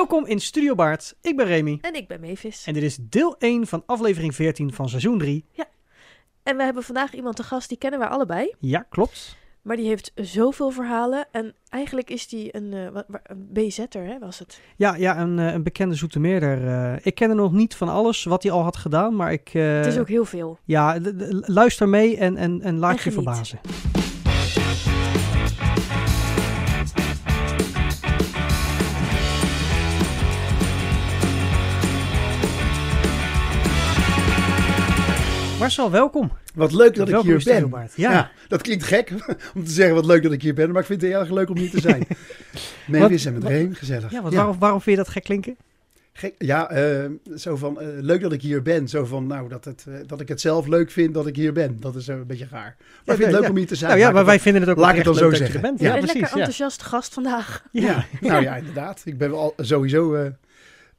Welkom in Studio Baard. Ik ben Remy. En ik ben Mavis. En dit is deel 1 van aflevering 14 van seizoen 3. En we hebben vandaag iemand te gast, die kennen wij allebei. Ja, klopt. Maar die heeft zoveel verhalen. En eigenlijk is die een, wa- een BZ'er, hè, was het? Ja, ja een, eh, een bekende Zoetermeerder. eh ik ken er nog niet van alles wat hij al had gedaan, maar ik... het is ook heel veel. Ja, luister mee en, en, en laat En je verbazen. Marcel, welkom. Wat leuk dat ik hier Studio ben. Ja. Ja. dat klinkt gek om te zeggen wat leuk dat ik hier ben, maar ik vind het heel erg leuk om hier te zijn. Mavis en met wat- Reem, gezellig. Ja, wat, Waarom, waarom vind je dat gek klinken? Gek- ja eh, zo van eh, leuk dat ik hier ben. Zo van nou dat, het, eh, dat ik het zelf leuk vind dat ik hier ben. Dat is een beetje raar. Maar ik vind het leuk ja. om hier te zijn. nou ja, Laat maar ik wij het vinden het ook laat ik dan zo dat je zeggen. bent. Ja, een precies. lekker Ja. enthousiast gast vandaag. ja. nou ja, inderdaad. Ik ben wel sowieso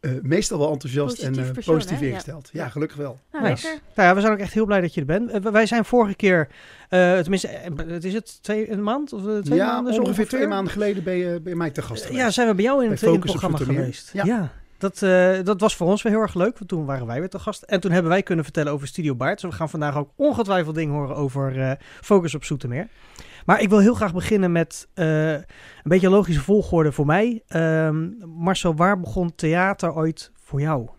eh, meestal wel enthousiast en Positief eh, persoon, positief hè? Ja. ingesteld. Ja. gelukkig wel. Nou, Nice. lekker. Nou ja, we zijn ook echt heel blij dat je er bent. Eh, wij zijn vorige keer, eh, tenminste, het is het twee, een maand of twee ja, maanden? zo ongeveer twee maanden geleden ben je bij mij te gast geweest. Ja, zijn we bij jou in Bij het, in het programma geweest. Ja. Dat, eh, dat was voor ons weer heel erg leuk, want toen waren wij weer te gast. En toen hebben wij kunnen vertellen over Studio Baard. Dus we gaan vandaag ook ongetwijfeld dingen horen over eh, Focus op Zoetermeer. Maar ik wil heel graag beginnen met eh, een beetje een logische volgorde voor mij. Ehm, Marcel, waar begon theater ooit voor jou?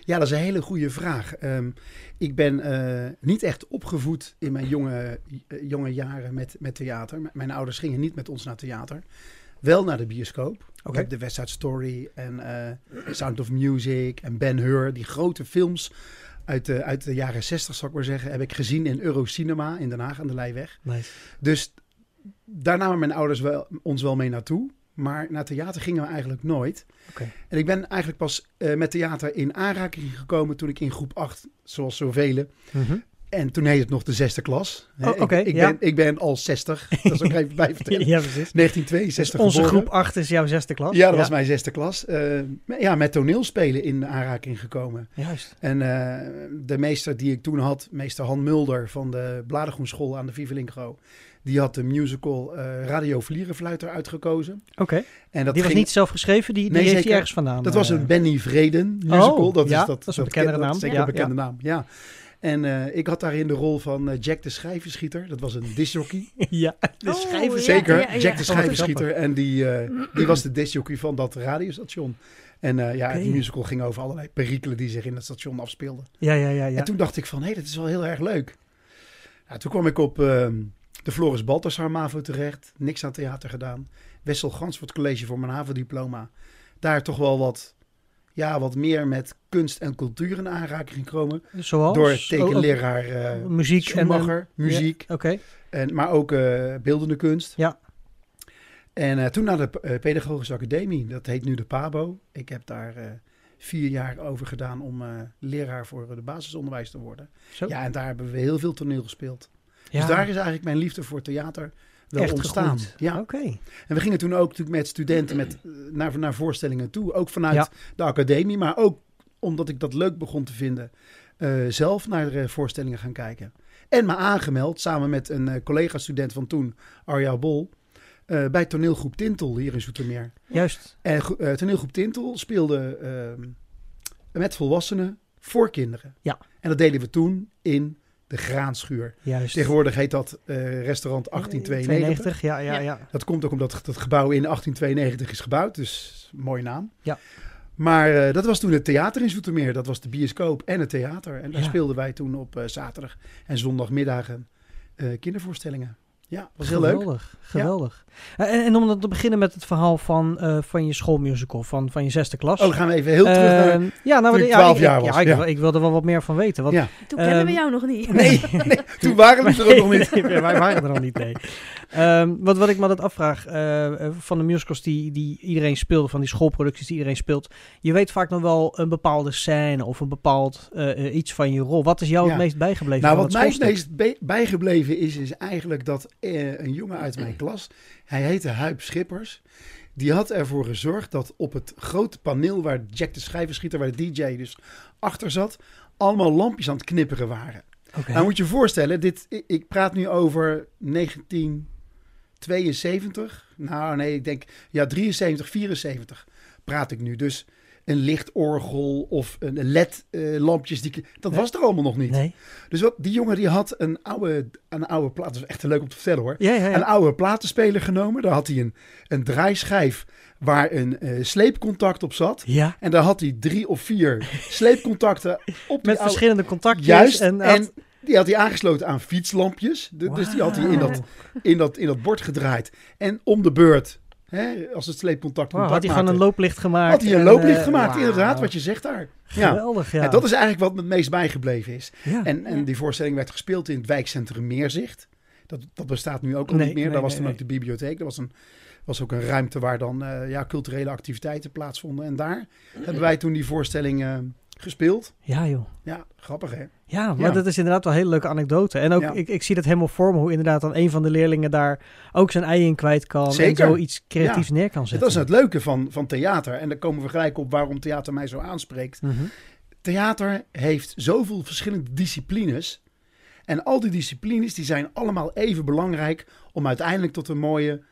Ja, dat is een hele goede vraag. Ehm, ik ben niet echt opgevoed in mijn jonge, jonge jaren met, met theater. Mijn ouders gingen niet met ons naar theater. Wel naar de bioscoop. Ik heb de West Side Story en eh, Sound of Music en Ben Hur. Die grote films uit de, uit de jaren 60, zal ik maar zeggen, heb ik gezien in Eurocinema in Den Haag aan de Leijweg. Nice. Dus daar namen mijn ouders wel, ons wel mee naartoe. Maar naar theater gingen we eigenlijk nooit. En ik ben eigenlijk pas eh, met theater in aanraking gekomen toen ik in groep 8, zoals zoveel. Mhm. En toen heet het nog de zesde klas. Oh, ik- oké, ik, ja. ben, ik ben al 60, dat is ook even bij vertellen. Ja, precies. 1962 Dus onze geboren. groep 8 is jouw zesde klas? Ja, dat was mijn zesde klas. Eh, ja, met toneelspelen in aanraking gekomen. Juist. En eh, de meester die ik toen had, meester Han Mulder van de Bladergroenschool aan de Vivelingo, die had de musical eh, Radio Vlierenfluiter uitgekozen. Oké. En dat Die was niet zelf geschreven, die, die Nee, heeft hij ergens vandaan. Dat was een Benny Vreden musical. Oh, dat, ja, is, dat, dat is een bekendere dat naam. zeker Ja, een bekende naam, ja. En eh, ik had daarin de rol van eh, Jack de Schijvenschieter. Dat was een discjockey. ja, de Oh, schijven. Zeker, ja, ja. Jack de Oh, Schijvenschieter. En die, eh, die was de discjockey van dat radiostation. En eh, ja, Oké. die musical ging over allerlei perikelen die zich in het station afspeelden. Ja, ja, ja. ja. En toen dacht ik van, hé, dat is wel heel erg leuk. Ja, toen kwam ik op ehm, de Floris Balthasar MAVO terecht. Niks aan theater gedaan. Wessel Gansvoort College voor mijn HAVO-diploma. Daar toch wel wat, ja, wat meer met kunst en cultuur in aanraking gekomen. Zoals? Door Oh, tekenleraar eh oh, muziek en... Schumacher, muziek. Oké. En, maar ook eh, beeldende kunst. Ja. En eh, toen naar de Pedagogische Academie. Dat heet nu de PABO. Ik heb daar vier jaar over gedaan om leraar voor de basisonderwijs te worden. Zo. Ja, en daar hebben we heel veel toneel gespeeld. Ja, Dus daar is eigenlijk mijn liefde voor theater wel echt ontstaan. gegroeid. Ja. Oké. En we gingen toen ook natuurlijk met studenten met, eh, naar, naar voorstellingen toe. Ook vanuit Ja. de academie, maar ook omdat ik dat leuk begon te vinden. eh, zelf naar de voorstellingen gaan kijken. En me aangemeld samen met een eh, collega-student van toen, Arja Bol. eh, bij toneelgroep Tintel hier in Zoetermeer. Juist. En eh, toneelgroep Tintel speelde ehm, met volwassenen voor kinderen. Ja. En dat deden we toen in de Graanschuur. Juist. Tegenwoordig heet dat eh, restaurant 1892. Ja, ja, Ja. ja. Dat komt ook omdat dat gebouw in 1892 is gebouwd. Dus mooie naam. Ja. Maar eh, dat was toen het theater in Zoetermeer. Dat was de bioscoop en het theater. En daar Ja. speelden wij toen op eh, zaterdag en zondagmiddagen eh, kindervoorstellingen. Ja, was heel leuk. Geweldig, geweldig. Eh, En, en om dan te beginnen met het verhaal van, eh, van je schoolmusical, van, van je zesde klas. Oh, dan gaan we even heel terug naar... Ehm, ja, nou, toen ik ja, 12 ik- jaar ik- was, Ja, ik, ja. ik wilde wel wat meer van weten. Want, Ja. Toen kennen we Ehm, jou nog niet. Nee, nee, toen waren we er ook nog niet. Nee, wij waren er nog niet, nee. Ehm, wat, wat ik me altijd afvraag, eh, van de musicals die, die iedereen speelde, van die schoolproducties die iedereen speelt. Je weet vaak nog wel een bepaalde scène of een bepaald iets van je rol. Wat is jou Ja. het meest bijgebleven Nou, van wat het mij het meest bijgebleven is, is eigenlijk dat eh, een jongen uit mijn klas, hij heette Huip Schippers, die had ervoor gezorgd dat op het grote paneel waar Jack de schijvenschieter, waar de DJ dus achter zat, allemaal lampjes aan het knipperen waren. Oké. Nou moet je je voorstellen, dit, ik, ik praat nu over 1972. Nou nee, ik denk ja 73, 74. praat ik nu. Dus een lichtorgel of een LED-lampjes. die dat Nee. was er allemaal nog niet. Nee. Dus wat, die jongen die had een oude, een oude plaat. Dat is echt leuk om te vertellen hoor. Ja, ja, ja. Een oude platenspeler genomen. Daar had hij een, een draaischijf waar een eh, sleepcontact op zat. ja. En daar had hij drie of vier sleepcontacten op Met oude- verschillende contactjes. Juist. En, En, die had hij aangesloten aan fietslampjes. De- Dus die had hij in dat, in, dat, in dat bord gedraaid. En om de beurt, hè, als het sleepcontact contact had hij gewoon een looplicht gemaakt. had hij een en, looplicht eh, gemaakt. Inderdaad, wat je zegt daar. Geweldig, ja. En dat is eigenlijk wat me het meest bijgebleven is. ja. En, en Ja. die voorstelling werd gespeeld in het wijkcentrum Meerzicht. Dat, dat bestaat nu ook al Nee, niet meer. nee, Daar was nee, nee. ook de bibliotheek. Dat was, een, was ook een ruimte waar dan eh, ja, culturele activiteiten plaatsvonden. En daar hebben wij toen die voorstelling eh, gespeeld. ja, joh. Ja, grappig hè? Ja, maar Ja. dat is inderdaad wel een hele leuke anekdote. En ook, Ja. ik, ik zie dat helemaal voor me, hoe inderdaad dan een van de leerlingen daar ook zijn ei in kwijt kan. Zeker. En zoiets creatiefs neer kan Dat zetten. is het leuke van, van theater. En dan komen we gelijk op waarom theater mij zo aanspreekt. Mhm. Theater heeft zoveel verschillende disciplines. En al die disciplines die zijn allemaal even belangrijk om uiteindelijk tot een mooie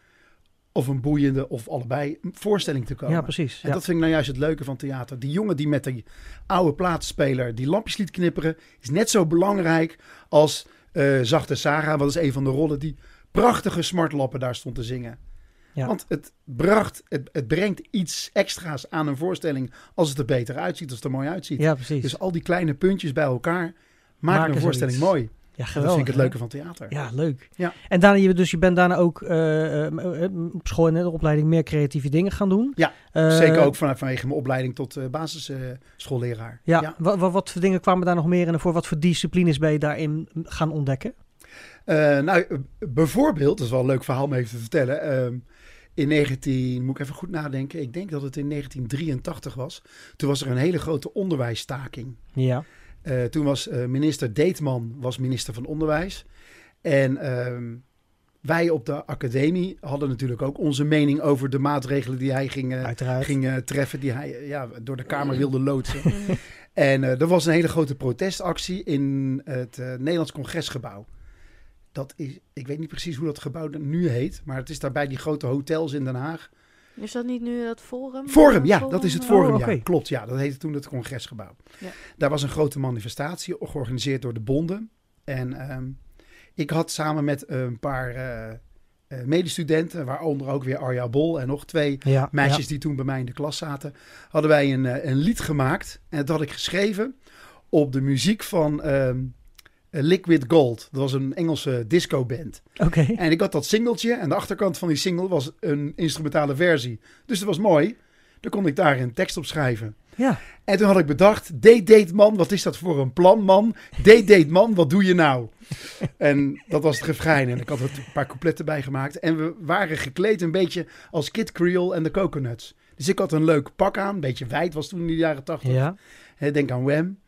of een boeiende of allebei voorstelling te komen. Ja, precies. En Ja. dat vind ik nou juist het leuke van theater. Die jongen die met die oude platenspeler die lampjes liet knipperen, is net zo belangrijk als eh, Zachte Sarah. Wat is een van de rollen die prachtige smartlappen daar stond te zingen. Ja. Want het, bracht, het, het brengt iets extra's aan een voorstelling als het er beter uitziet, als het er mooi uitziet. ja, precies. Dus al die kleine puntjes bij elkaar maken Maken een voorstelling mooi. Ja, dat geweldig. vind ik het hè? leuke van theater. Ja, leuk. Ja. En daarna, je, dus je bent daarna ook eh, eh, eh, op school en in de opleiding meer creatieve dingen gaan doen. Ja, Zeker ook vanuit vanwege mijn opleiding tot eh basisschoolleraar. Ja, Wat, wat, wat voor dingen kwamen daar nog meer in en voor wat voor disciplines ben je daarin gaan ontdekken? Nou, bijvoorbeeld, dat is wel een leuk verhaal om even te vertellen. Ehm, in 19, moet ik even goed nadenken, ik denk dat het in 1983 was. Toen was er een hele grote onderwijsstaking. Ja. Eh, toen was eh, minister Deetman was minister van Onderwijs. En ehm, wij op de academie hadden natuurlijk ook onze mening over de maatregelen die hij ging, eh, ging treffen, die hij ja, door de Kamer wilde loodsen. En eh, er was een hele grote protestactie in het eh, Nederlands Congresgebouw. Dat is, ik weet niet precies hoe dat gebouw nu heet, maar het is daar bij die grote hotels in Den Haag. Is dat niet nu dat Forum? Forum, ja, dat is het Forum, Oh, ja, klopt. Ja, dat heette toen het Congresgebouw. Ja. Daar was een grote manifestatie georganiseerd door de bonden. En ehm, ik had samen met een paar eh, eh, medestudenten, waaronder ook weer Arja Bol en nog twee Ja, meisjes die toen bij mij in de klas zaten, hadden wij een, eh, een lied gemaakt. En dat had ik geschreven op de muziek van ehm, eh, Liquid Gold. Dat was een Engelse disco-band. Oké. En ik had dat singeltje en de achterkant van die single was een instrumentale versie. Dus dat was mooi. Dan kon ik daar een tekst op schrijven. Ja. En toen had ik bedacht, date date man, wat is dat voor een plan man? Date date man, wat doe je nou? En dat was het refrein en ik had er een paar coupletten bij gemaakt. En we waren gekleed een beetje als Kid Creole en de Coconuts. Dus ik had een leuk pak aan, een beetje wijd was toen in de jaren tachtig. Ja. Denk aan Wham.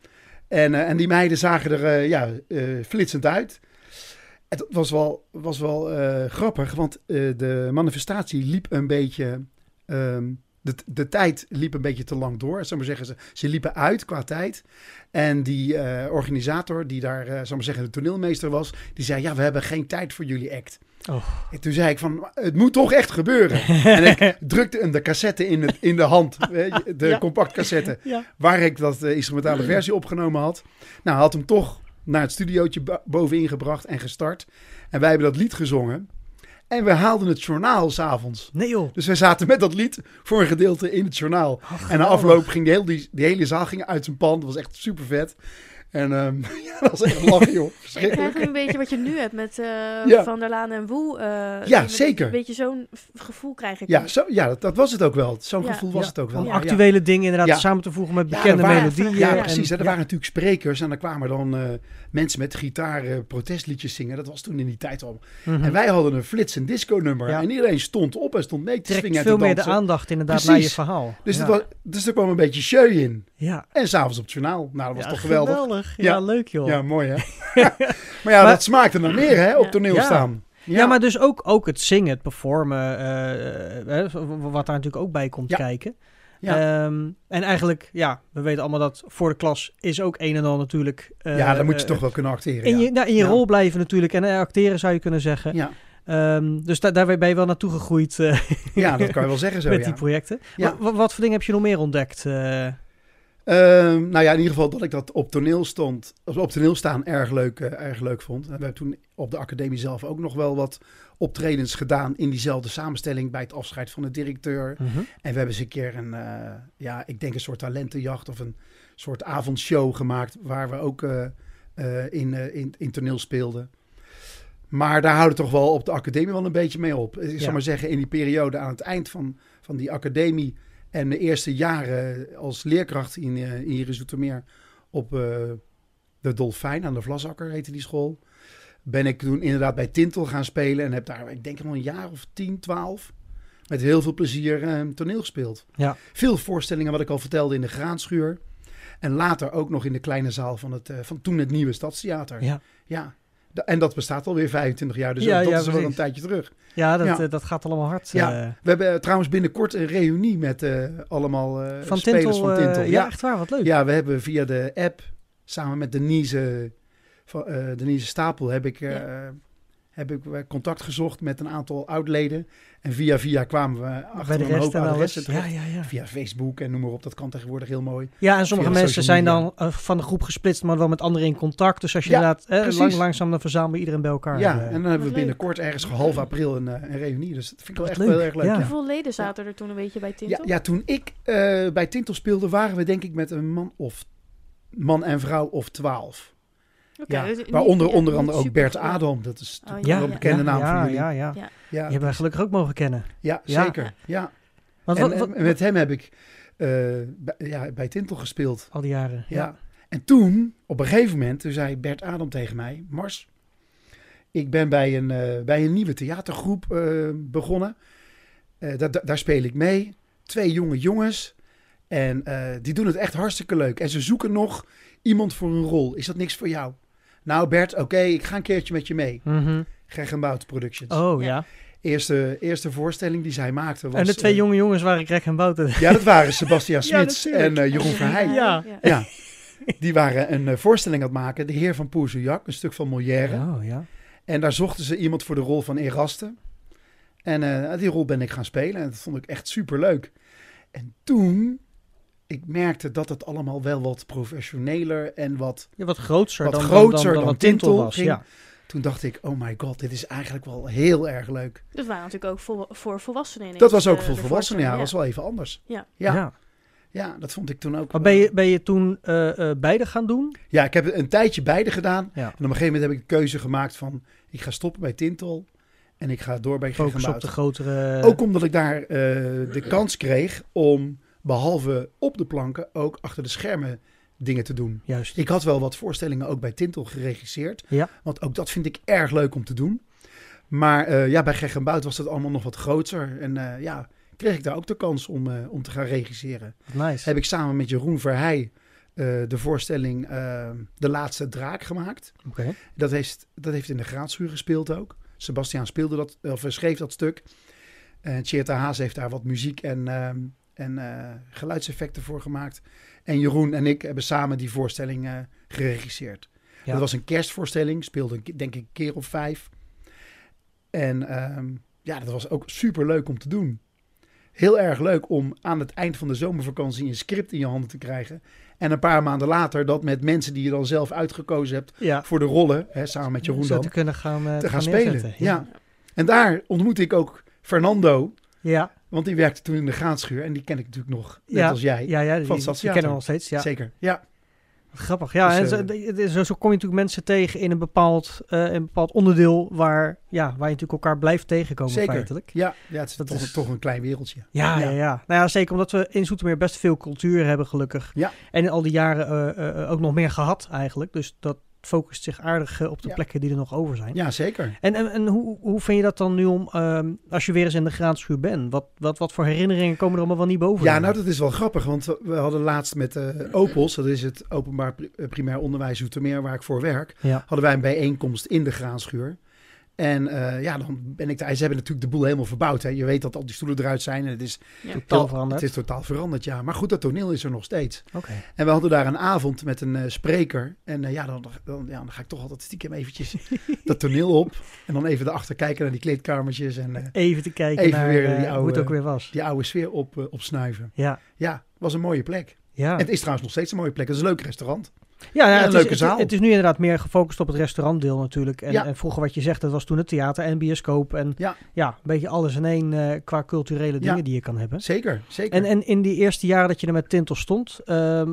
En, eh, en die meiden zagen er eh, ja, eh, flitsend uit. Het was wel, was wel grappig, want de manifestatie liep een beetje... ehm, de, de tijd liep een beetje te lang door. Ik maar zeggen, ze, ze liepen uit qua tijd. En die eh, organisator, die daar, eh zal ik maar zeggen, de toneelmeester was... die zei, ja, we hebben geen tijd voor jullie act. Oh. En toen zei ik van, het moet toch echt gebeuren. en ik drukte hem de cassette in, het, in de hand, de Ja. compact cassette Ja. waar ik dat eh, instrumentale versie opgenomen had. Nou, had hem toch naar het studiootje bo- bovenin gebracht en gestart. En wij hebben dat lied gezongen. En we haalden het journaal s'avonds. Nee joh. Dus wij zaten met dat lied voor een gedeelte in het journaal. en na afloop ging die, heel, die, die hele zaal ging uit zijn pan. Dat was echt super vet. En ehm, ja, dat was echt lachen, joh. Ik krijg een beetje wat je nu hebt met eh, Ja. Van der Laan en Woe. eh, Ja, zeker. Een beetje zo'n gevoel krijg ik. Ja, zo, ja dat, dat was het ook wel. Zo'n Ja. gevoel was het ook wel. Om Ja, ja. actuele dingen inderdaad Ja. samen te voegen met bekende melodieën. Ja, en- precies. hè. Er ja. waren natuurlijk sprekers en dan kwamen dan eh, mensen met gitaar eh, protestliedjes zingen. Dat was toen in die tijd al. Mhm. En wij hadden een flitsend disco nummer. Ja. En iedereen stond op en stond mee te trekt swingen en veel te meer de aandacht inderdaad Precies. naar je verhaal. Dus, ja. was, dus er kwam een beetje show in. ja. En s'avonds op het journaal. Nou, dat was Ja, toch geweldig. Ja, Ja. leuk joh. Ja, mooi hè. maar ja, Maar- dat smaakte naar meer hè, op toneel Ja. staan. Ja. maar dus ook, ook het zingen, het performen, eh, eh, wat daar natuurlijk ook bij komt Ja. kijken. Ja. Ehm, en eigenlijk, ja, we weten allemaal dat voor de klas is ook een en al natuurlijk... eh, ja, dan moet je eh, toch wel kunnen acteren. In ja. je, nou, in je Ja. rol blijven natuurlijk en eh, acteren zou je kunnen zeggen. Ja. Ehm, dus daar daar ben je wel naartoe gegroeid eh, Ja, dat kan je wel zeggen zo, met die projecten. Ja. Wa- wa- wat voor dingen heb je nog meer ontdekt? Eh? Ehm, nou ja, in ieder geval dat ik dat op toneel stond, op toneel staan erg leuk, eh, erg leuk vond. En we hebben toen op de academie zelf ook nog wel wat optredens gedaan in diezelfde samenstelling bij het afscheid van de directeur. Mhm. En we hebben eens een keer een, eh, ja, ik denk een soort talentenjacht of een soort avondshow gemaakt waar we ook eh, in, in, in toneel speelden. Maar daar houdt het toch wel op de academie wel een beetje mee op. Ik Ja. zou maar zeggen, in die periode aan het eind van, van die academie en de eerste jaren als leerkracht in, eh, in hier in Zoetermeer op eh, de Dolfijn aan de Vlasakker heette die school. Ben ik toen inderdaad bij Tintel gaan spelen en heb daar, ik denk wel een jaar of 10, 12, met heel veel plezier eh, toneel gespeeld. Ja. Veel voorstellingen, wat ik al vertelde, in de Graanschuur. En later ook nog in de kleine zaal van, het, eh, van toen het nieuwe Stadstheater. Ja. ja. En dat bestaat alweer 25 jaar, dus Ja, dat ja, is wel een tijdje terug. Ja, dat, Ja. eh, dat gaat allemaal hard. Ja. eh. We hebben eh, trouwens binnenkort een reunie met allemaal van spelers Tintel. van Tintel. ja, echt waar, wat leuk. Ja, we hebben via de app samen met Denise, van, Denise Stapel heb ik, heb ik eh, contact gezocht met een aantal oudleden. En via via kwamen we Bij achter de een rest hoop adressen Ja, ja, ja. Via Facebook en noem maar op, dat kan tegenwoordig heel mooi. Ja, en sommige Via mensen zijn dan eh, van de groep gesplitst, maar wel met anderen in contact. Dus als je Ja, inderdaad eh, lang, langzaam dan verzamel je iedereen bij elkaar. ja, en dan hebben we binnenkort ergens half april een, een reunie. Dus dat vind ik wel echt leuk. heel erg leuk. Ja. Ja. Hoeveel leden zaten er toen een beetje bij Tintel? ja, toen ik eh, bij Tintel speelde, waren we denk ik met een man of man en vrouw of twaalf. Ja, dus waaronder onder andere ook Bert. Adam. Dat is Oh, ja, een ja. bekende ja, naam ja, voor jullie. Ja, ja. Ja. Die hebben wij gelukkig ook mogen kennen. ja, Ja. zeker. Ja. Want En, wat, wat- en met hem heb ik eh, bij, ja, bij Tintel gespeeld. al die jaren. Ja. En toen, op een gegeven moment, toen zei Bert Adam tegen mij... Mars, ik ben bij een, eh, bij een nieuwe theatergroep eh, begonnen. Eh, da- da- daar speel ik mee. Twee jonge jongens. En eh, die doen het echt hartstikke leuk. En ze zoeken nog iemand voor een rol. Is dat niks voor jou? Nou Bert, oké, ik ga een keertje met je mee. Greg en Bout Productions. Oh Ja. ja. Eerste, eerste voorstelling die zij maakte was... En de twee eh, jonge jongens waren Greg en Bouten. Ja, dat waren Sebastian Smits en eh, Jeroen Verheij. Ja. Ja, die waren een eh, voorstelling aan het maken. De Heer van Pouzoujak, een stuk van Molière. Oh ja. En daar zochten ze iemand voor de rol van Eraste. En eh, die rol ben ik gaan spelen. En dat vond ik echt super leuk. En toen, ik merkte dat het allemaal wel wat professioneler en wat... ja wat groter Wat dan, groter dan, dan, Tintel was. ging. Ja. Toen dacht ik, oh my god, dit is eigenlijk wel heel erg leuk. Dat waren natuurlijk ook vol- voor volwassenen. ineens, Dat was ook eh, voor de volwassenen, ja. Dat was wel even anders. Ja. Ja, Ja. ja, dat vond ik toen ook. Maar wel- ben je, ben je toen eh, eh, beide gaan doen? Ja, ik heb een tijdje beide gedaan. Ja. En op een gegeven moment heb ik de keuze gemaakt van... ik ga stoppen bij Tintel en ik ga door bij Focus op de grotere... Ook omdat ik daar eh, de kans kreeg om behalve op de planken ook achter de schermen dingen te doen. Juist. Ik had wel wat voorstellingen ook bij Tintel geregisseerd. Ja. Want ook dat vind ik erg leuk om te doen. Maar eh, ja, bij Geg en Bout was dat allemaal nog wat groter. En eh, ja, kreeg ik daar ook de kans om, eh, om te gaan regisseren. Nice. Heb ik samen met Jeroen Verheij de voorstelling De Laatste Draak gemaakt. Oké. Dat heeft, dat heeft in de Graadschuur gespeeld ook. Sebastiaan speelde dat, of schreef dat stuk. En Tjeerta Haas heeft daar wat muziek en, ehm, en eh, geluidseffecten voor gemaakt. En Jeroen en ik hebben samen die voorstelling eh, geregisseerd. Ja. Dat was een kerstvoorstelling, speelde denk ik een keer of vijf. En ehm, ja, dat was ook super leuk om te doen. Heel erg leuk om aan het eind van de zomervakantie een script in je handen te krijgen. En een paar maanden later dat met mensen die je dan zelf uitgekozen hebt Ja. voor de rollen, hè, samen met Jeroen Zo dan, te kunnen gaan, eh, te gaan spelen. Ja. En daar ontmoette ik ook Fernando, Ja. Want die werkte toen in de graanschuur. En die ken ik natuurlijk nog, net Ja. als jij. Ja, ja, die, Van die Stadstheater. kennen we nog steeds. Ja. Zeker, ja. Wat Grappig. Ja, Dus, en eh, zo, zo, zo kom je natuurlijk mensen tegen in een bepaald, eh, een bepaald onderdeel waar, ja, waar je natuurlijk elkaar blijft tegenkomen Zeker. feitelijk. Ja, ja het is Dat toch, is- toch een klein wereldje. Ja, ja. Ja, Nou ja, zeker omdat we in Zoetermeer best veel cultuur hebben gelukkig. Ja. En in al die jaren eh, ook nog meer gehad eigenlijk. Dus dat focust zich aardig eh, op de Ja. plekken die er nog over zijn. Ja, zeker. En, en, en hoe, hoe vind je dat dan nu om, ehm, als je weer eens in de graadschuur bent? Wat, wat, wat voor herinneringen komen er allemaal wel niet boven? Ja, nou dat is wel grappig, want we- hadden laatst met eh Opels, dat is het openbaar eh, primair onderwijs Zoetermeer waar ik voor werk, Ja. hadden wij een bijeenkomst in de graanschuur. En eh, ja, dan ben ik daar. Ze hebben natuurlijk de boel helemaal verbouwd. Hè. Je weet dat al die stoelen eruit zijn. En het is Ja. Totaal heel- veranderd. Het is totaal veranderd, ja. Maar goed, dat toneel is er nog steeds. Oké. En we hadden daar een avond met een eh, spreker. En eh, ja, dan, dan, ja, dan ga ik toch altijd stiekem eventjes dat toneel op. En dan even erachter kijken naar die kleedkamertjes. En Even te kijken Even naar weer die hoe oude- het ook weer was. die oude sfeer op, opsnuiven. Ja, Ja, was een mooie plek. ja. En het is trouwens nog steeds een mooie plek. Het is een leuk restaurant. Ja, het, leuke is, zaal. Het, is nu inderdaad meer gefocust op het restaurantdeel natuurlijk. En, Ja. en vroeger wat je zegt, dat was toen het theater en bioscoop. En Ja. ja, een beetje alles in één eh, qua culturele dingen die je kan hebben. Zeker, zeker. En, en in die eerste jaren dat je er met Tintel stond, ehm,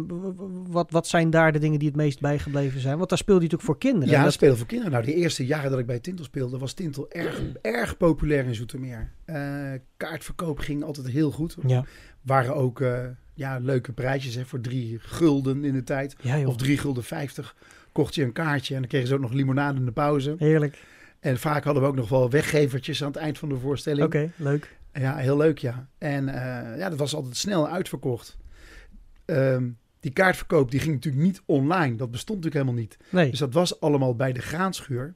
wat, wat zijn daar de dingen die het meest bijgebleven zijn? Want daar speelde je natuurlijk voor kinderen. ja, Dat- spelen voor kinderen. Nou, de eerste jaren dat ik bij Tintel speelde, was Tintel erg, erg populair in Zoetermeer. Eh, kaartverkoop ging altijd heel goed. ja. Waren ook eh, ja, leuke prijsjes hè, voor drie gulden in de tijd. ja. Of drie gulden vijftig kocht je een kaartje en dan kregen ze ook nog limonade in de pauze. Heerlijk. En vaak hadden we ook nog wel weggevertjes aan het eind van de voorstelling. Oké, leuk. Ja, heel leuk, ja. En eh, ja, dat was altijd snel uitverkocht. Ehm, die kaartverkoop die ging natuurlijk niet online. Dat bestond natuurlijk helemaal niet. Nee. Dus dat was allemaal bij de graanschuur.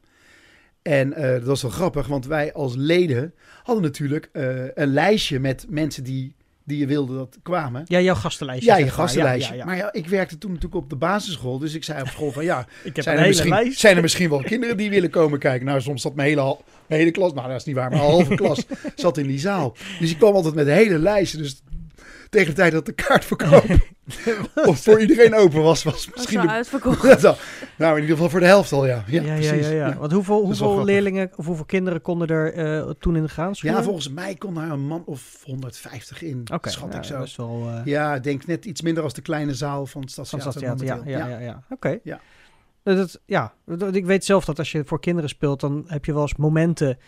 En eh, dat was wel grappig, want wij als leden hadden natuurlijk eh, een lijstje met mensen die, die je wilde dat kwamen. Ja, jouw gastenlijstje. Ja, je gastenlijstje. Ja, ja, ja. Maar ja, ik werkte toen natuurlijk op de basisschool. Dus ik zei op school van ja, Ik heb zijn een er, hele misschien, lijst. zijn er misschien wel kinderen die willen komen kijken? Nou, soms zat mijn hele, mijn hele klas, nou dat is niet waar, mijn halve klas zat in die zaal. Dus ik kwam altijd met een hele lijst. Dus tegen de tijd dat de kaartverkoop of voor iedereen open was, was Was misschien wel de, uitverkocht. dat. Nou, in ieder geval voor de helft al, ja. Ja, Ja, ja, precies. ja, ja. Ja. Want hoeveel, hoeveel leerlingen of hoeveel kinderen konden er eh, toen in graanschuur? Ja, volgens mij kon daar een man of 150 in, Oké, schat nou, ik zo. dat is wel... eh, Ja, ik denk net iets minder als de kleine zaal van het Van Stadstheater. Ja, ja, ja, ja. Oké. Ja. Dat, het- ja, dat- ik weet zelf dat als je voor kinderen speelt, dan heb je wel eens momenten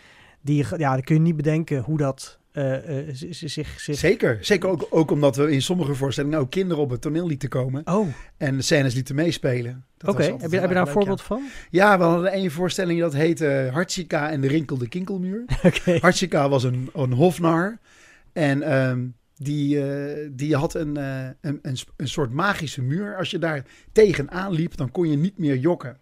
die ja, dan kun je niet bedenken hoe dat eh, eh, zich, zich... Zeker, zeker ook, ook omdat we in sommige voorstellingen ook kinderen op het toneel lieten komen Oh, en de scènes lieten meespelen. Oké. Heb je, heb je daar een voorbeeld van? Ja. We hadden één voorstelling dat heette Hartsika en de rinkelde kinkelmuur. Oké. Hartsika was een, een hofnar en ehm, die, eh, die had een, een, een, soort magische muur. Als je daar tegenaan liep, dan kon je niet meer jokken.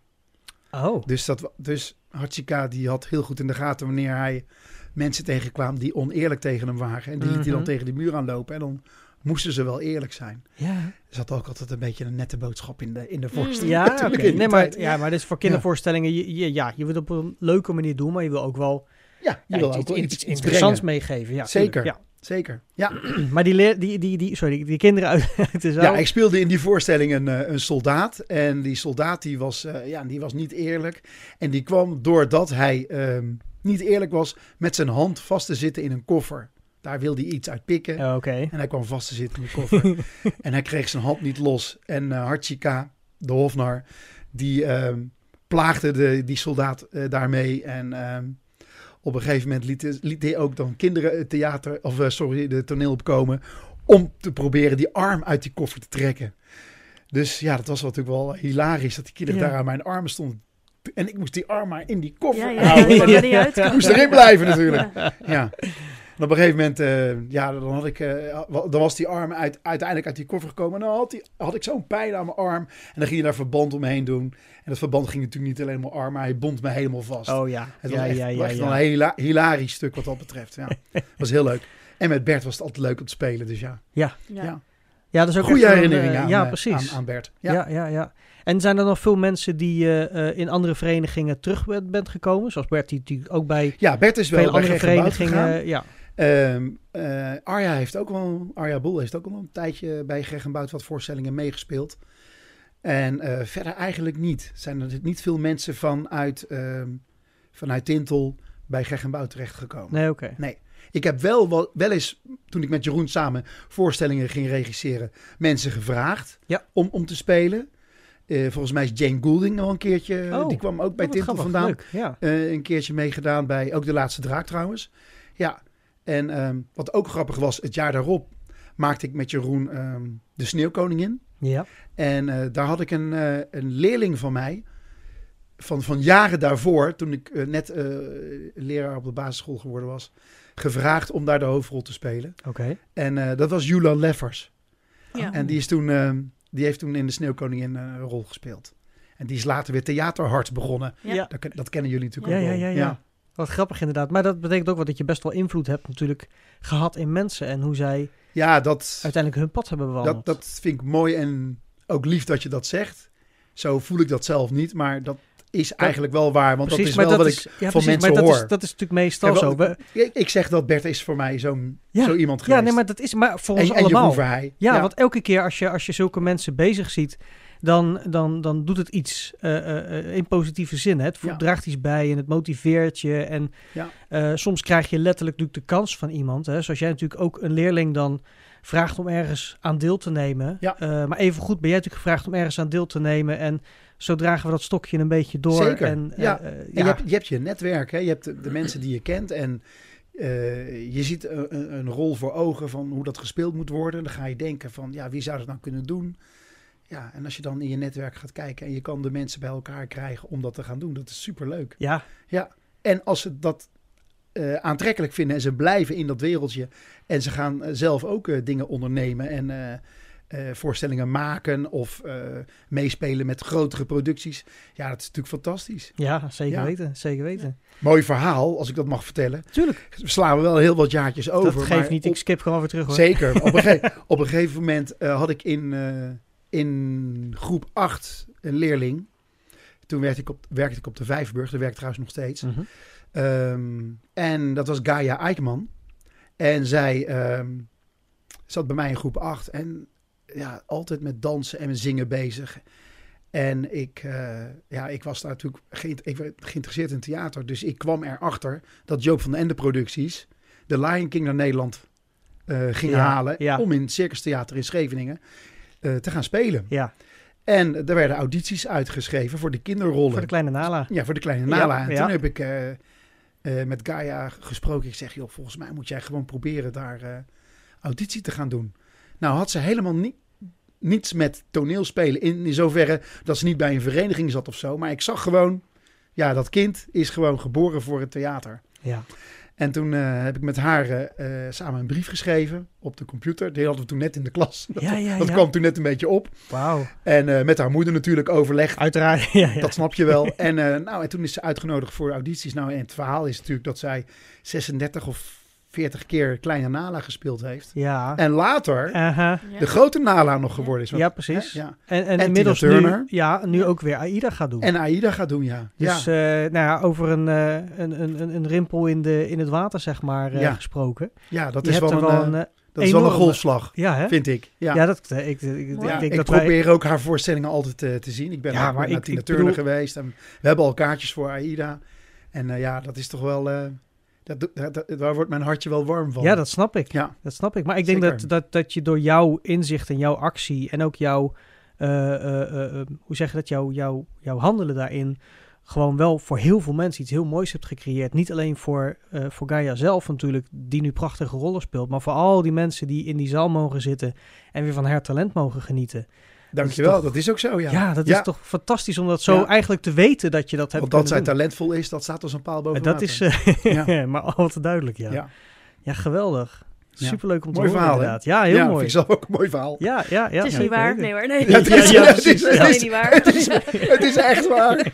Oh, Dus, dat, dus Hatsika die had heel goed in de gaten wanneer hij mensen tegenkwam die oneerlijk tegen hem waren. En die liet hij dan Mhm. tegen de muur aanlopen. En dan moesten ze wel eerlijk zijn. ja. Er zat ook altijd een beetje een nette boodschap in de, in de Mm. voorstelling. Ja, Nee, maar, ja, maar is voor kindervoorstellingen. Je, je- ja, je wil het op een leuke manier doen, maar je wil ook wel Ja, je ja, wil iets, ook wel iets, iets, interessants meegeven. Ja, Zeker. tuurlijk, Zeker. Ja. Maar die, leer, die, die, die, sorry, die kinderen uit, uit de zaal. ja, ik speelde in die voorstelling een, eh, een soldaat. En die soldaat die was, eh, ja, die was niet eerlijk. En die kwam doordat hij ehm, niet eerlijk was met zijn hand vast te zitten in een koffer. Daar wilde hij iets uit pikken. Oh, Oké. En hij kwam vast te zitten in de koffer. en hij kreeg zijn hand niet los. En Hartjika, de hofnar, die ehm, plaagde de, die soldaat daarmee. En ehm, op een gegeven moment liet, liet hij ook dan kinderen het theater, of eh, sorry, de toneel opkomen. Om te proberen die arm uit die koffer te trekken. Dus ja, dat was natuurlijk wel hilarisch dat die kinderen Ja. daar aan mijn armen stonden. En ik moest die arm maar in die koffer Ja, ja, houden. ja, moest erin blijven natuurlijk. Ja. En op een gegeven moment, eh, ja, dan, had ik, eh, wa- dan was die arm uit, uiteindelijk uit die koffer gekomen. En dan had, die, had ik zo'n pijn aan mijn arm. En dan ging je daar verband omheen doen. En dat verband ging natuurlijk niet alleen mijn arm, maar hij bond me helemaal vast. Oh ja. het ja, was echt, ja, ja, echt ja. een hila- hilarisch stuk wat dat betreft. Ja. was heel leuk. En met Bert was het altijd leuk om te spelen. Dus ja, Ja. ja. Ja, dat is ook goede herinnering eh, aan, ja, precies. aan, aan Bert. Ja. Ja. ja, ja, En zijn er nog veel mensen die eh, eh, in andere verenigingen terug bent, bent gekomen? Zoals Bert, die natuurlijk ook bij Ja, Bert is wel bij andere verenigingen. Ja. Ehm, eh, Arja heeft ook wel, Arja Boel heeft ook al een tijdje bij Greg en Bout wat voorstellingen meegespeeld. En eh, verder eigenlijk niet. Zijn er niet veel mensen vanuit, ehm, vanuit Tintel bij Greg en Bout terechtgekomen. Nee, oké. Ik heb wel, wel, wel eens, toen ik met Jeroen samen voorstellingen ging regisseren, mensen gevraagd Ja. om, om te spelen. Eh, volgens mij is Jane Goulding al een keertje, Oh, die kwam ook bij Oh, Tintel grappig. vandaan. Leuk, ja. Een keertje meegedaan bij ook de laatste draak trouwens. Ja, en ehm, wat ook grappig was, het jaar daarop maakte ik met Jeroen ehm, de Sneeuwkoningin. Ja. En eh, daar had ik een, eh, een leerling van mij, van, van jaren daarvoor, toen ik eh, net eh, leraar op de basisschool geworden was, gevraagd om daar de hoofdrol te spelen. Oké. En eh, dat was Julian Leffers. Ja. En die, is toen, ehm, die heeft toen in de Sneeuwkoningin een rol gespeeld. En die is later weer theaterhart begonnen. Ja. Dat, ken- dat kennen jullie natuurlijk Ja, ook ja, wel. ja, ja. Wat grappig inderdaad. Maar dat betekent ook wel dat je best wel invloed hebt natuurlijk gehad in mensen en hoe zij Ja, dat, uiteindelijk hun pad hebben bewandeld. dat, dat vind ik mooi en ook lief dat je dat zegt. Zo voel ik dat zelf niet, maar dat is eigenlijk wel waar. Want precies, dat is wel dat wat is, ik ja, van precies, mensen maar dat hoor. Is, dat is natuurlijk meestal zo. Ik, ik zeg dat Bert is voor mij zo'n Ja, zo iemand geweest. ja, nee, maar dat is maar voor en, ons en Jeroen allemaal. Verheij. Ja, want elke keer als je, als je zulke mensen bezig ziet, dan, dan, dan doet het iets eh, eh, eh, in positieve zin. Hè? Het Ja. draagt iets bij en het motiveert je. En Ja. soms krijg je letterlijk natuurlijk de kans van iemand. Hè? Zoals jij natuurlijk ook een leerling dan vraagt om ergens aan deel te nemen. Ja. Maar even goed ben jij natuurlijk gevraagd om ergens aan deel te nemen. En zo dragen we dat stokje een beetje door. Zeker, En, ja. En ja. Je, hebt, je hebt je netwerk, hè? je hebt de, de mensen die je kent en je ziet een, een- een rol voor ogen van hoe dat gespeeld moet worden. Dan ga je denken van, ja, wie zou dat nou kunnen doen? Ja, en als je dan in je netwerk gaat kijken en je kan de mensen bij elkaar krijgen om dat te gaan doen, dat is superleuk. ja, En als ze dat eh, aantrekkelijk vinden en ze blijven in dat wereldje en ze gaan eh, zelf ook eh, dingen ondernemen en voorstellingen maken of meespelen met grotere producties, ja, dat is natuurlijk fantastisch. ja, zeker Ja. weten. Zeker weten. Mooi verhaal, als ik dat mag vertellen. Tuurlijk, Slaan we wel heel wat jaartjes over. dat geeft niet. op- Ik skip gewoon weer terug hoor. Zeker. Op een, op een gegeven moment had ik in, in groep 8 een leerling. Toen werkte ik op, werkte ik op de Vijfburg. Daar werk ik trouwens nog steeds. Mhm. Ehm, en dat was Gaia Eikman. En zij ehm, zat bij mij in groep 8. En ja, altijd met dansen en met zingen bezig. En ik, eh, ja, ik was daar natuurlijk ik werd geïnteresseerd in theater. Dus ik kwam erachter dat Joop van den Ende producties de Lion King naar Nederland eh ging Ja, halen. ja. Om in het Circus Theater in Scheveningen eh, te gaan spelen. Ja, En er werden audities uitgeschreven voor de kinderrollen. voor de kleine Nala. Ja, voor de kleine Ja, Nala. en ja. toen heb ik eh, eh, met Gaia gesproken. Ik zeg, joh, volgens mij moet jij gewoon proberen daar auditie te gaan doen. Nou had ze helemaal niet, niets met toneelspelen in, in zoverre dat ze niet bij een vereniging zat of zo. Maar ik zag gewoon, ja, dat kind is gewoon geboren voor het theater. Ja. En toen eh, heb ik met haar eh, eh, samen een brief geschreven op de computer. Die hadden we toen net in de klas. Dat, Ja, ja, dat ja. kwam toen net een beetje op. Wauw. En met haar moeder natuurlijk overlegd. Uiteraard. Ja. Dat snap je wel. En, nou, en toen is ze uitgenodigd voor audities. Nou, en het verhaal is natuurlijk dat zij 36 of 40 keer Kleine Nala gespeeld heeft. ja. En later de grote Nala nog geworden is. Want- Ja, precies. hè, ja. En, en, En inmiddels nu, ja, nu Ja. ook weer AIDA gaat doen. En Aida gaat doen, ja. dus ja. eh, nou ja, over een, eh, een, een, een, een rimpel in, de, in het water, zeg maar, eh, Ja. gesproken. ja, dat Je is wel een, wel een... dat is wel een golfslag, ja, hè? vind ik. Ja. Ja, dat, ik, ik, ik. Ja, denk ik dat wij... probeer ook haar voorstellingen altijd te zien. Ik ben Ja, ook maar naar ik- Tina Turner bedoel- geweest. En we hebben al kaartjes voor Aida. En eh, ja, dat is toch wel... eh, dat, dat, dat- daar wordt mijn hartje wel warm van. Ja, dat snap ik. Ja. Dat snap ik. Maar ik denk Zeker. dat, dat, dat je door jouw inzicht en jouw actie en ook jouw, eh, eh, eh, hoe zeg je dat, jouw, jouw, jouw handelen daarin, gewoon wel voor heel veel mensen iets heel moois hebt gecreëerd. Niet alleen voor, voor Gaia zelf natuurlijk, die nu prachtige rollen speelt, maar voor al die mensen die in die zaal mogen zitten en weer van haar talent mogen genieten. Dankjewel, toch- dat is ook zo, ja. Ja, dat Ja. is toch fantastisch om dat zo Ja. eigenlijk te weten dat je dat hebt Want dat zij doen. talentvol is, dat staat als een paal boven Dat water. is eh, Ja. maar al te duidelijk, ja. ja. ja. geweldig. Ja. Superleuk om te Mooi horen verhaal, inderdaad. Ja, heel ja, mooi. ik zelf ook een mooi verhaal. Ja, ja, ja. het is niet waar. Nee hoor, nee. Ja, het is- Ja, ja, het is- dat het is is- niet waar. Het is, het is echt waar.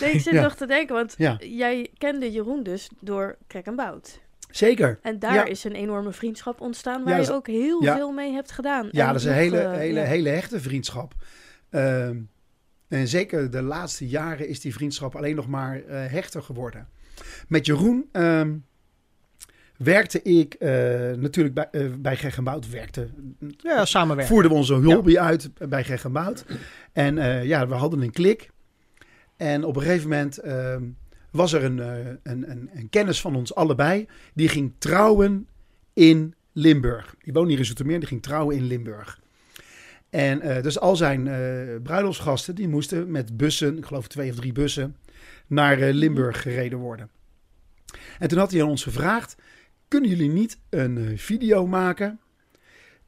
Nee, ik zit Ja. nog te denken, want Ja. jij kende Jeroen dus door Krek en Bout. Zeker. En daar Ja. is een enorme vriendschap ontstaan Ja, waar je ook heel ja. veel mee hebt gedaan. Ja, En dat is een hele, eh, hele, ja. hele hechte vriendschap. Ehm, en zeker de laatste jaren is die vriendschap alleen nog maar eh, hechter geworden. Met Jeroen ehm, werkte ik eh, natuurlijk bij, eh bij. Werkte, Ja, samenwerken. voerden we onze hobby uit bij Geg en Bout. En eh, ja, we hadden een klik. En op een gegeven moment ehm, was er een, eh, een, een, kennis van ons allebei. Die ging trouwen in Limburg. Die woonde hier in Zoetermeer, die ging trouwen in Limburg. En eh, dus al zijn eh bruiloftsgasten, die moesten met bussen, ik geloof twee of drie bussen, naar Limburg gereden worden. En toen had hij aan ons gevraagd, kunnen jullie niet een video maken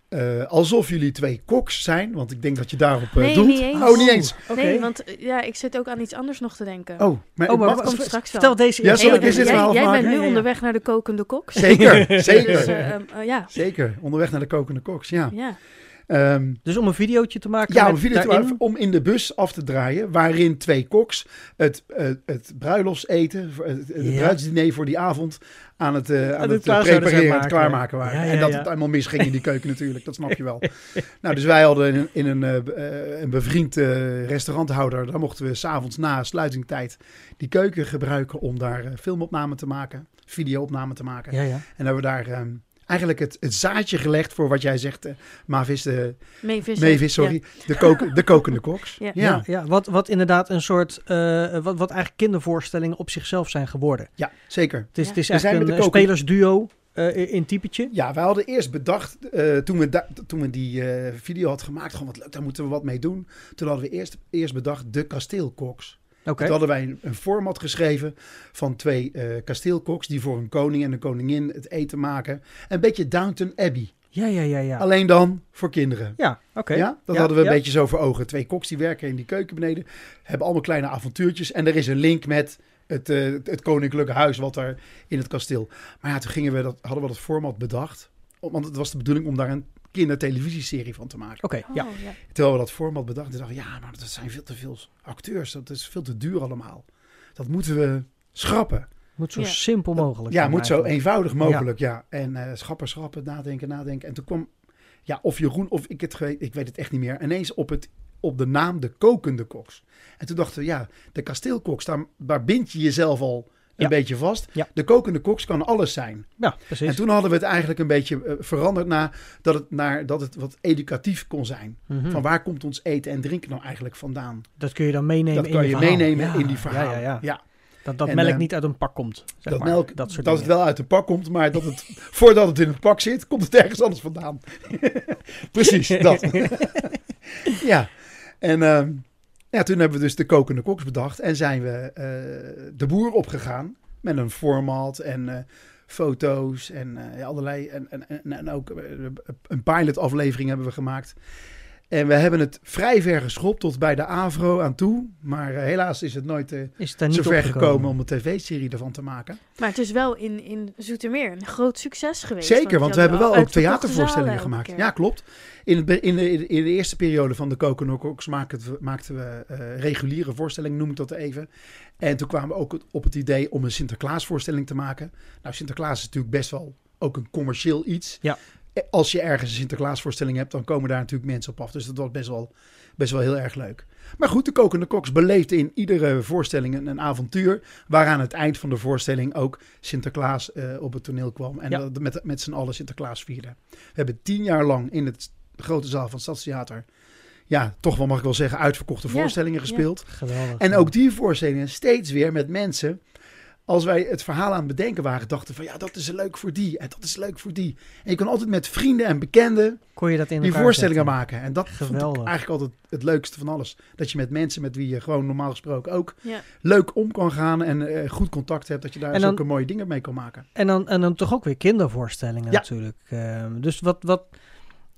eh, alsof jullie twee koks zijn? Want ik denk dat je daarop eh, Nee, doelt. niet eens. Oh, niet eens. Oké. Nee, want eh, ja, ik zit ook aan iets anders nog te denken. Oh, maar, Oh, maar wat- komt straks wel. Vertel deze Ja, zal ik eens dit jij, verhaal jij afmaken? bent nu Ja, ja, ja. onderweg naar de kokende koks. Zeker, zeker. Dus, eh, ja. Zeker, onderweg naar de kokende koks, ja. ja. Ehm, Dus om een videootje te maken ja, om, video te daarin- maken, om in de bus af te draaien, waarin twee koks het, het bruiloftseten, het, het Ja. bruidsdiner voor die avond aan het, eh, aan het het, eh, prepareren, het maken. klaarmaken waren. Ja, ja, en dat het allemaal misging in die keuken natuurlijk, dat snap je wel. nou, dus wij hadden in, een- in een, be- een bevriend restauranthouder, daar mochten we s'avonds na sluitingstijd die keuken gebruiken om daar filmopname te maken, videoopname te maken. En hebben we daar ehm, eigenlijk het, het zaadje gelegd voor wat jij zegt, eh Mavis, de, Mavis. Mavis, sorry, de, koken, de kokende koks. Ja. Ja. Ja, ja, wat, wat inderdaad een soort, eh, wat, wat eigenlijk kindervoorstellingen op zichzelf zijn geworden. Ja, zeker. Het is, Ja. het is We zijn echt met een spelersduo eh, in typetje. Ja, wij hadden eerst bedacht, eh, toen, we toen we die eh, video hadden gemaakt, gewoon wat leuk, daar moeten we wat mee doen. Toen hadden we eerst, eerst bedacht de kasteelkoks. Oké. Toen hadden wij een, een format geschreven van twee eh, kasteelkoks die voor een koning en een koningin het eten maken. Een beetje Downton Abbey. Ja, ja, ja, ja. Alleen dan voor kinderen. Ja, oké. Ja, dat Ja, hadden we een ja. beetje zo voor ogen. Twee koks die werken in die keuken beneden, hebben allemaal kleine avontuurtjes. En er is een link met het, eh, het koninklijke huis wat er in het kasteel. Maar ja, toen gingen we dat, hadden we dat format bedacht. Want het was de bedoeling om daar een kindertelevisieserie van te maken. Oké, ja. Oh, ja. Terwijl we dat format bedachten, dachten we, ja, maar dat zijn veel te veel acteurs. Dat is veel te duur allemaal. Dat moeten we schrappen. Moet zo Ja. simpel mogelijk Ja, moet zo eenvoudig mogelijk, ja. En eh schrappen, schrappen, nadenken, nadenken. En toen kwam, ja, of Jeroen of ik het, ge- ik weet het echt niet meer, ineens op, het, op de naam de kokende koks. En toen dachten we, ja, de kasteelkoks, daar, daar bind je jezelf al een beetje vast. Ja. De kokende koks kan alles zijn. Ja, precies. En toen hadden we het eigenlijk een beetje eh, veranderd naar dat, het, naar dat het wat educatief kon zijn. Mhm. Van waar komt ons eten en drinken nou eigenlijk vandaan? Dat kun je dan meenemen dat in kan je verhaal. meenemen in die verhalen. Ja, ja, ja. ja. Dat, dat En, melk eh, niet uit een pak komt. Zeg dat maar. melk, dat soort dat het wel uit de pak komt, maar dat het, voordat het in het pak zit, komt het ergens anders vandaan. Precies, dat. ja, en ehm, ja, toen hebben we dus de kokende koks bedacht en zijn we eh, de boer opgegaan met een format en eh, foto's en eh, allerlei. En, en, en, en ook een pilot aflevering hebben we gemaakt. En we hebben het vrij ver geschopt tot bij de Avro aan toe. Maar eh, helaas is het nooit eh, Is het zo ver opgekomen? gekomen om een tv-serie ervan te maken. Maar het is wel in, in Zoetermeer een groot succes geweest. Zeker, want we hebben wel ook theatervoorstellingen gemaakt. Ja, klopt. In, het, in, de, in de eerste periode van de Kokenokkoks maakten we, maakten we eh, reguliere voorstellingen, noem ik dat even. En toen kwamen we ook op het idee om een Sinterklaasvoorstelling te maken. Nou, Sinterklaas is natuurlijk best wel ook een commercieel iets. Ja. Als je ergens een Sinterklaasvoorstelling hebt, dan komen daar natuurlijk mensen op af. Dus dat was best wel, best wel heel erg leuk. Maar goed, de Kokende Koks beleefde in iedere voorstelling een, een avontuur. Waar aan het eind van de voorstelling ook Sinterklaas eh, op het toneel kwam. En Ja. dat met, met z'n allen Sinterklaas vierden. We hebben tien jaar lang in het grote zaal van het Stadstheater... Ja, toch wel mag ik wel zeggen, uitverkochte Ja, voorstellingen ja. gespeeld. Geweldig. En ook die voorstellingen steeds weer met mensen. Als wij het verhaal aan het bedenken waren, dachten van ja, dat is leuk voor die en dat is leuk voor die. En je kan altijd met vrienden en bekenden kon je dat in die elkaar voorstellingen zetten. maken. En dat vond Geweldig. ik eigenlijk altijd het leukste van alles. Dat je met mensen met wie je gewoon normaal gesproken ook Ja. leuk om kan gaan en eh, goed contact hebt. Dat je daar dan- zulke mooie dingen mee kan maken. En dan, en dan toch ook weer kindervoorstellingen Ja. natuurlijk. Ehm, dus wat, wat...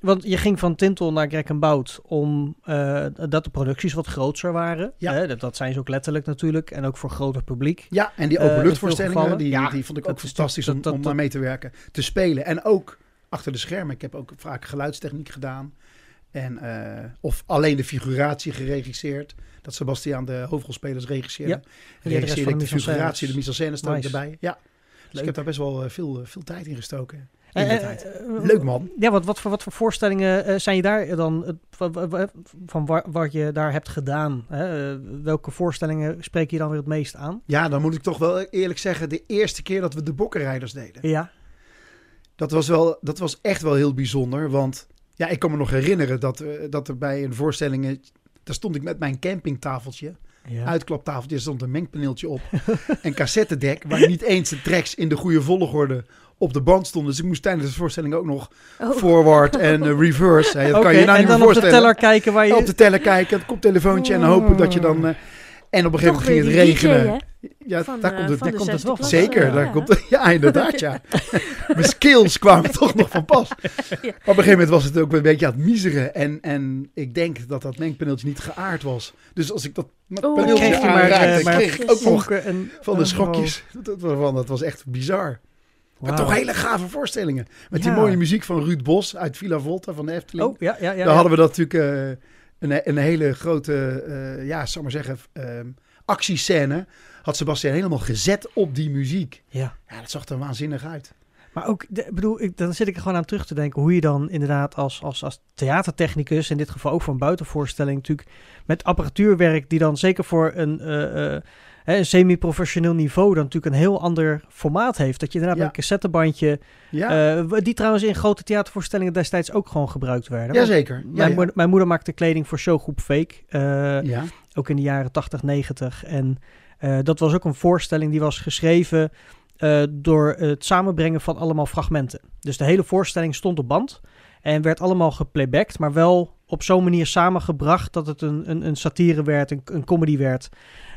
Want je ging van Tintel naar Greg en Bout om eh, dat de producties wat groter waren. Ja. Hè, dat, dat zijn ze ook letterlijk natuurlijk. En ook voor groter publiek. Ja, en die Eh, in openluchtvoorstellingen, die, die vond ik ook is fantastisch dat- om, dat- om naar mee te werken. Te spelen. En ook achter de schermen. Ik heb ook vaak geluidstechniek gedaan. En, eh, of alleen de figuratie geregisseerd. Dat Sebastiaan de hoofdrolspelers regisseerde. Ja, En regisseerde ik de de figuratie, de mise-en-scène staat Nice. erbij. Ja. Dus Leuk. ik heb daar best wel veel, veel tijd in gestoken. Eh, eh, eh, Leuk man. Ja, wat, wat, voor, wat voor voorstellingen zijn je daar dan, van, wat je daar hebt gedaan? Hè? Welke voorstellingen spreek je dan weer het meest aan? Ja, dan moet ik toch wel eerlijk zeggen. De eerste keer dat we de bokkenrijders deden. Ja, Dat was, wel, dat was echt wel heel bijzonder. Want ja, ik kan me nog herinneren dat, dat er bij een voorstelling... Daar stond ik met mijn campingtafeltje. Ja. Uitklaptafeltje. Er stond een mengpaneeltje op. en cassettedek. Waar niet eens de tracks in de goede volgorde op de band stonden. Dus ik moest tijdens de voorstelling ook nog Oh. forward en eh, reverse. Hè, dat Oké, kan je je nou en niet meer dan op de voorstellen. teller kijken waar je... Op de teller kijken, het koptelefoontje en hopen dat je dan... eh, en op een gegeven moment ging weer het DJ, regenen. Ja, Van, daar eh, komt het, van daar komt het wel. Zeker, eh, daar ja. komt het, ja, inderdaad, ja. Mijn skills kwamen toch nog van pas. Maar op een gegeven moment was het ook een beetje aan het miseren. En, en ik denk dat dat mengpaneeltje niet geaard was. Dus als ik dat Oh. paneeltje maar, aanraakte, eh, maar kreeg ik ook nog vonken en, van de oh, schokjes. Dat, dat, was- dat was echt bizar. Maar toch hele gave voorstellingen. Met die mooie muziek van Ruud Bos uit Villa Volta van de Efteling. Oh, ja, ja, ja. Daar hadden we dat natuurlijk eh, een, een hele grote, eh, ja, zal maar zeggen, actiescène. Had Sebastian helemaal gezet op die muziek. Ja. Ja, dat zag er waanzinnig uit. Maar ook, de- bedoel, ik, dan zit ik er gewoon aan terug te denken hoe je dan inderdaad als, als, als theatertechnicus, in dit geval ook voor een buitenvoorstelling, natuurlijk met apparatuur werkt die dan zeker voor een, eh, eh, een semi-professioneel niveau dan natuurlijk een heel ander formaat heeft. Dat je inderdaad Ja. met een cassettebandje, Ja, eh, die trouwens in grote theatervoorstellingen destijds ook gewoon gebruikt werden. Jazeker. Ja, Mijn, moeder, mijn moeder maakte kleding voor showgroep Fake. ja. ook in de jaren 80, 90. En eh, dat was ook een voorstelling die was geschreven eh, door het samenbrengen van allemaal fragmenten. Dus de hele voorstelling stond op band en werd allemaal geplaybacked, maar wel op zo'n manier samengebracht dat het een, een, een satire werd, een, een comedy werd.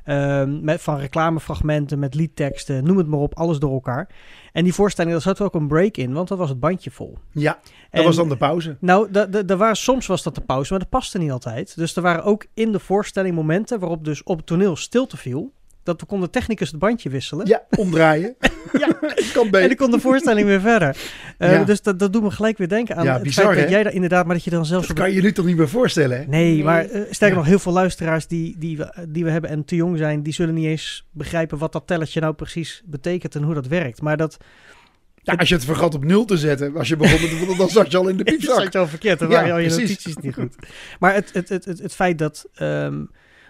Ehm, met, van reclamefragmenten, met liedteksten, noem het maar op, alles door elkaar. En die voorstelling, daar zat ook een break in, want dat was het bandje vol. ja, dat En- was dan de pauze. nou, da- da- waren, soms was dat de pauze, maar dat paste niet altijd. Dus er waren ook in de voorstelling momenten waarop dus op het toneel stilte viel. Dat we konden technicus het bandje wisselen. Ja, omdraaien. Ja. kan En beter. dan kon de voorstelling weer verder. Eh, Ja. Dus dat, dat doet me gelijk weer denken aan Ja, het bizar, feit dat hè? jij daar inderdaad, maar dat je dan zelfs Dat op kan je nu toch niet meer voorstellen, hè? Nee, Nee. maar eh, sterker Ja. nog, heel veel luisteraars die, die, we, die we hebben en te jong zijn, die zullen niet eens begrijpen wat dat tellertje nou precies betekent en hoe dat werkt. Maar dat Ja, als je het vergat op nul te zetten, als je begon met de dan zat je al in de Dat piepzak. zat je al verkeerd, dan Ja, waren al je precies. notities niet goed. Maar het, het, het, het, het feit dat, ehm,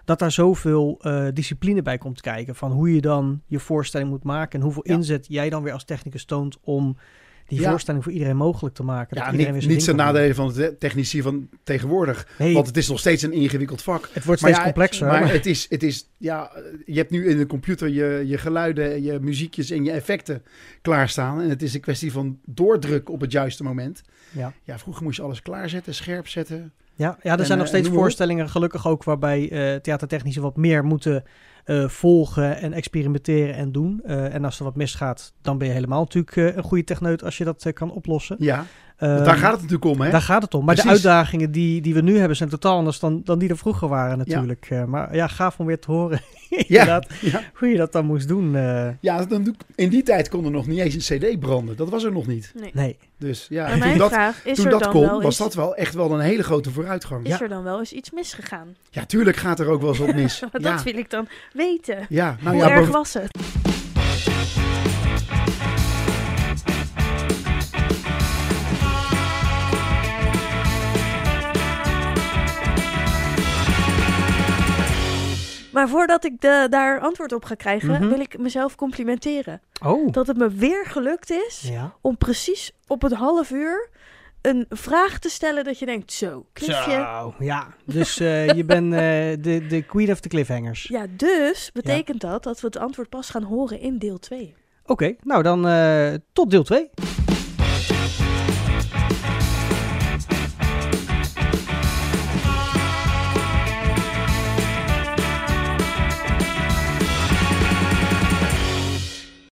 dat daar zoveel eh, discipline bij komt kijken... van hoe je dan je voorstelling moet maken... en hoeveel Ja. inzet jij dan weer als technicus toont... om die Ja. voorstelling voor iedereen mogelijk te maken. dat Ja, iedereen niet, zijn nadelen van de technici van tegenwoordig. Nee, Want het is nog steeds een ingewikkeld vak. het wordt Maar steeds ja, complexer. Maar maar- het is, het is, ja, je hebt nu in de computer je, je geluiden, je muziekjes en je effecten klaarstaan. En het is een kwestie van doordrukken op het juiste moment. ja. Ja, vroeger moest je alles klaarzetten, scherp zetten. Ja, ja, er En, zijn nog eh, steeds voorstellingen, gelukkig ook, waarbij eh theatertechnici wat meer moeten eh, volgen en experimenteren en doen. En als er wat misgaat, dan ben je helemaal natuurlijk een goede techneut als je dat kan oplossen. Ja, Ehm, daar gaat het natuurlijk om, hè? Daar gaat het om. Maar de uitdagingen die, die we nu hebben zijn totaal anders dan, dan die er vroeger waren natuurlijk. Eh, maar ja, gaaf om weer te horen inderdaad, Ja, hoe je dat dan moest doen. eh. ja dan doe ik- in die tijd kon er nog niet eens een cd branden. Dat was er nog niet. Nee. nee. Dus ja, Maar en mijn toen dat, vraag, is toen er dat dan kon, wel was eens, dat wel echt wel een hele grote vooruitgang. is Ja, er dan wel eens iets misgegaan? ja tuurlijk gaat er ook wel eens wat mis. Dat wil ik dan weten. ja, nou Hoe ja, erg was het? Maar voordat ik de, daar antwoord op ga krijgen, Mhm. wil ik mezelf complimenteren. Oh. Dat het me weer gelukt is Ja. om precies op het half uur een vraag te stellen dat je denkt, zo, cliffje. Zo, ja. Dus eh, je bent eh, de, de queen of the cliffhangers. Ja, dus betekent dat dat we het antwoord pas gaan horen in deel 2. Oké, nou dan eh, tot deel 2.